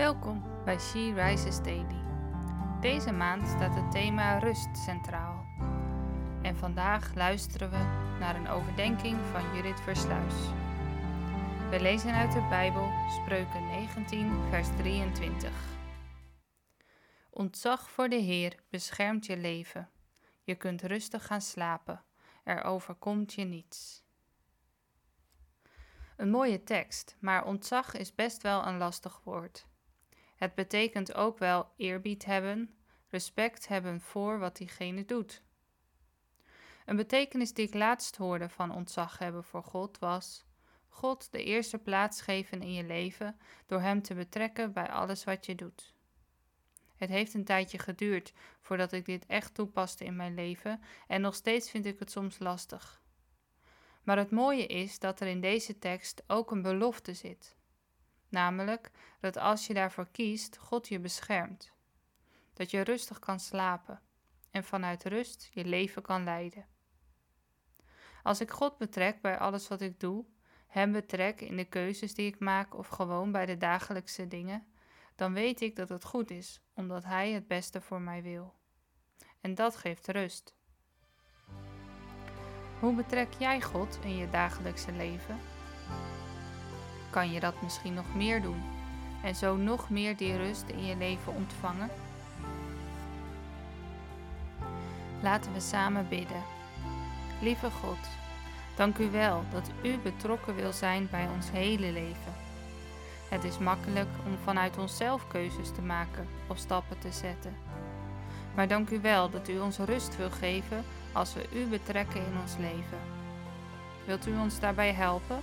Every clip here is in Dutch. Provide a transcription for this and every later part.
Welkom bij She Rises Daily. Deze maand staat het thema rust centraal. En vandaag luisteren we naar een overdenking van Judith Versluis. We lezen uit de Bijbel Spreuken 19, vers 23. Ontzag voor de Heer beschermt je leven. Je kunt rustig gaan slapen. Er overkomt je niets. Een mooie tekst, maar ontzag is best wel een lastig woord. Het betekent ook wel eerbied hebben, respect hebben voor wat diegene doet. Een betekenis die ik laatst hoorde van ontzag hebben voor God was: God de eerste plaats geven in je leven door Hem te betrekken bij alles wat je doet. Het heeft een tijdje geduurd voordat ik dit echt toepaste in mijn leven en nog steeds vind ik het soms lastig. Maar het mooie is dat er in deze tekst ook een belofte zit. Namelijk dat als je daarvoor kiest, God je beschermt. Dat je rustig kan slapen en vanuit rust je leven kan leiden. Als ik God betrek bij alles wat ik doe, Hem betrek in de keuzes die ik maak of gewoon bij de dagelijkse dingen, dan weet ik dat het goed is, omdat Hij het beste voor mij wil. En dat geeft rust. Hoe betrek jij God in je dagelijkse leven? Kan je dat misschien nog meer doen en zo nog meer die rust in je leven ontvangen? Laten we samen bidden. Lieve God, dank u wel dat u betrokken wil zijn bij ons hele leven. Het is makkelijk om vanuit onszelf keuzes te maken of stappen te zetten. Maar dank u wel dat u ons rust wil geven als we u betrekken in ons leven. Wilt u ons daarbij helpen?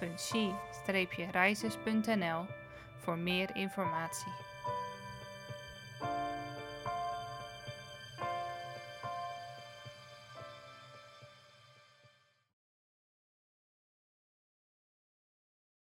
www.she-reizes.nl voor meer informatie.